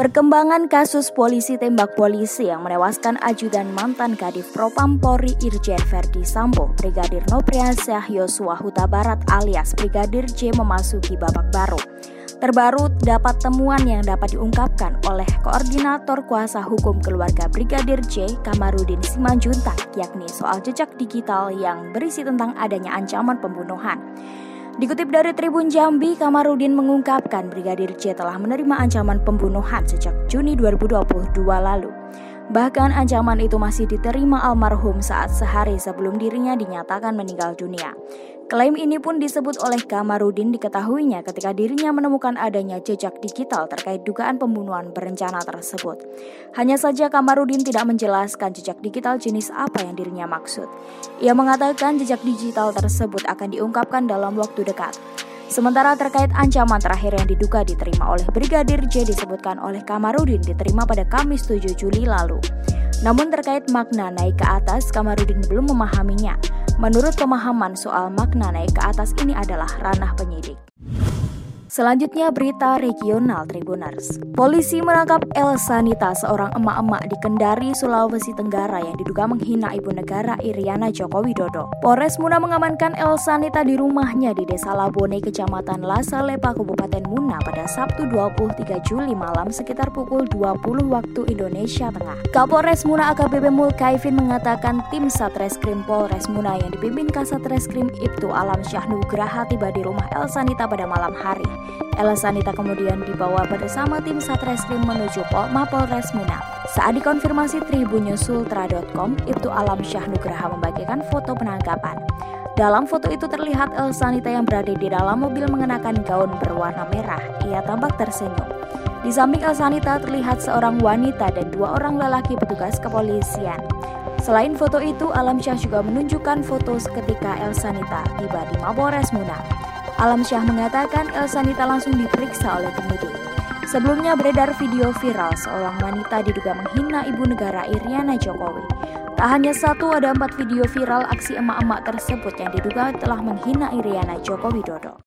Perkembangan kasus polisi tembak polisi yang menewaskan ajudan mantan Kadif Propam Polri Irjen Verdi Sambo, Brigadir Nopriansyah Yosua Huta Barat alias Brigadir J memasuki babak baru. Terbaru dapat temuan yang dapat diungkapkan oleh Koordinator Kuasa Hukum Keluarga Brigadir J Kamarudin Simanjuntak yakni soal jejak digital yang berisi tentang adanya ancaman pembunuhan. Dikutip dari Tribun Jambi, Kamarudin mengungkapkan Brigadir J telah menerima ancaman pembunuhan sejak Juni 2022 lalu. Bahkan ancaman itu masih diterima almarhum saat sehari sebelum dirinya dinyatakan meninggal dunia. Klaim ini pun disebut oleh Kamarudin diketahuinya ketika dirinya menemukan adanya jejak digital terkait dugaan pembunuhan berencana tersebut. Hanya saja Kamarudin tidak menjelaskan jejak digital jenis apa yang dirinya maksud. Ia mengatakan jejak digital tersebut akan diungkapkan dalam waktu dekat. Sementara terkait ancaman terakhir yang diduga diterima oleh Brigadir J disebutkan oleh Kamarudin diterima pada Kamis 7 Juli lalu. Namun terkait makna naik ke atas, Kamarudin belum memahaminya. Menurut pemahaman soal makna naik ke atas ini adalah ranah penyidik. Selanjutnya berita regional Tribuners. Polisi menangkap El Sanita, seorang emak-emak di Kendari, Sulawesi Tenggara yang diduga menghina ibu negara Iriana Joko Widodo. Polres Muna mengamankan El Sanita di rumahnya di Desa Labone, Kecamatan Lasa Lepa, Kabupaten Muna pada Sabtu 23 Juli malam sekitar pukul 20 waktu Indonesia Tengah. Kapolres Muna AKBP Mulkaifin mengatakan tim Satreskrim Polres Muna yang dipimpin Kasatreskrim Ibtu Alam Syah Nugraha tiba di rumah El Sanita pada malam hari. Ella Sanita kemudian dibawa bersama tim Satreskrim menuju Pol Mapolres Muna. Saat dikonfirmasi tribunnyusultra.com, Ibtu Alam Syah Nugraha membagikan foto penangkapan. Dalam foto itu terlihat El Sanita yang berada di dalam mobil mengenakan gaun berwarna merah. Ia tampak tersenyum. Di samping El Sanita terlihat seorang wanita dan dua orang lelaki petugas kepolisian. Selain foto itu, Alam Syah juga menunjukkan foto ketika El Sanita tiba di Mapolres Muna. Alam Syah mengatakan Elsa Nita langsung diperiksa oleh penyidik. Sebelumnya beredar video viral seorang wanita diduga menghina ibu negara Iriana Jokowi. Tak hanya satu, ada empat video viral aksi emak-emak tersebut yang diduga telah menghina Iriana Joko Widodo.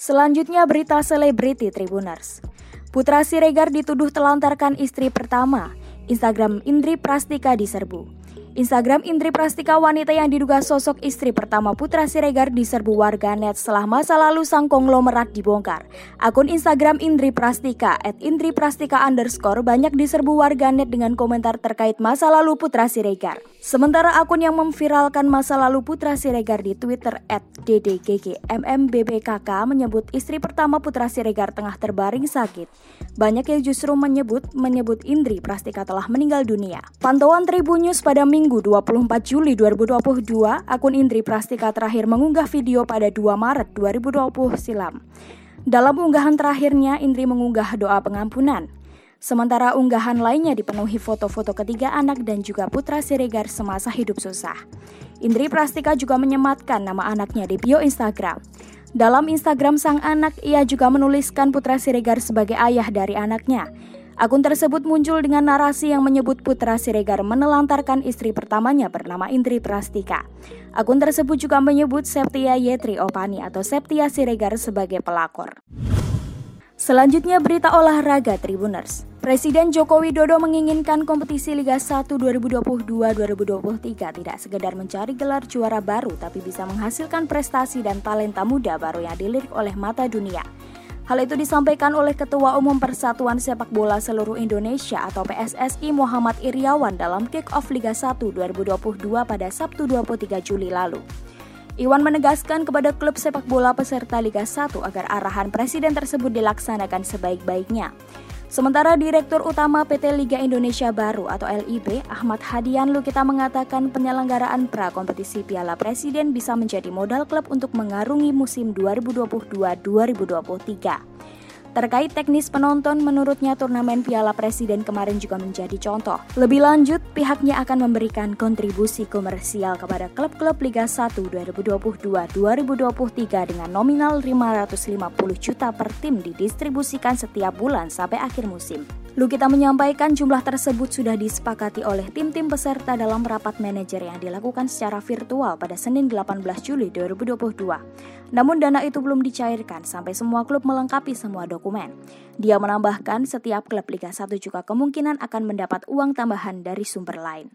Selanjutnya berita selebriti Tribuners. Putra Siregar dituduh telantarkan istri pertama. Instagram Indri Prastika diserbu. Instagram Indri Prastika wanita yang diduga sosok istri pertama Putra Siregar diserbu warganet setelah masa lalu sang konglomerat dibongkar. Akun Instagram Indri Prastika at Indri Prastika underscore banyak diserbu warganet dengan komentar terkait masa lalu Putra Siregar. Sementara akun yang memviralkan masa lalu Putra Siregar di Twitter at menyebut istri pertama Putra Siregar tengah terbaring sakit. Banyak yang justru menyebut menyebut Indri Prastika telah meninggal dunia. Pantauan Tribun News pada minggu Minggu 24 Juli 2022, akun Indri Prastika terakhir mengunggah video pada 2 Maret 2020 silam. Dalam unggahan terakhirnya, Indri mengunggah doa pengampunan. Sementara unggahan lainnya dipenuhi foto-foto ketiga anak dan juga putra Siregar semasa hidup susah. Indri Prastika juga menyematkan nama anaknya di bio Instagram. Dalam Instagram sang anak, ia juga menuliskan putra Siregar sebagai ayah dari anaknya. Akun tersebut muncul dengan narasi yang menyebut putra Siregar menelantarkan istri pertamanya bernama Indri Prastika. Akun tersebut juga menyebut Septia Yetri Opani atau Septia Siregar sebagai pelakor. Selanjutnya berita olahraga Tribuners. Presiden Joko Widodo menginginkan kompetisi Liga 1 2022-2023 tidak sekedar mencari gelar juara baru tapi bisa menghasilkan prestasi dan talenta muda baru yang dilirik oleh mata dunia. Hal itu disampaikan oleh Ketua Umum Persatuan Sepak Bola Seluruh Indonesia atau PSSI Muhammad Iriawan dalam kick-off Liga 1 2022 pada Sabtu 23 Juli lalu. Iwan menegaskan kepada klub sepak bola peserta Liga 1 agar arahan presiden tersebut dilaksanakan sebaik-baiknya. Sementara Direktur Utama PT Liga Indonesia Baru atau LIB, Ahmad Hadian Lukita mengatakan penyelenggaraan pra-kompetisi Piala Presiden bisa menjadi modal klub untuk mengarungi musim 2022-2023. Terkait teknis penonton, menurutnya turnamen Piala Presiden kemarin juga menjadi contoh. Lebih lanjut, pihaknya akan memberikan kontribusi komersial kepada klub-klub Liga 1 2022-2023 dengan nominal 550 juta per tim didistribusikan setiap bulan sampai akhir musim. Lukita menyampaikan jumlah tersebut sudah disepakati oleh tim-tim peserta dalam rapat manajer yang dilakukan secara virtual pada Senin 18 Juli 2022. Namun dana itu belum dicairkan sampai semua klub melengkapi semua dokumen. Dia menambahkan setiap klub Liga 1 juga kemungkinan akan mendapat uang tambahan dari sumber lain.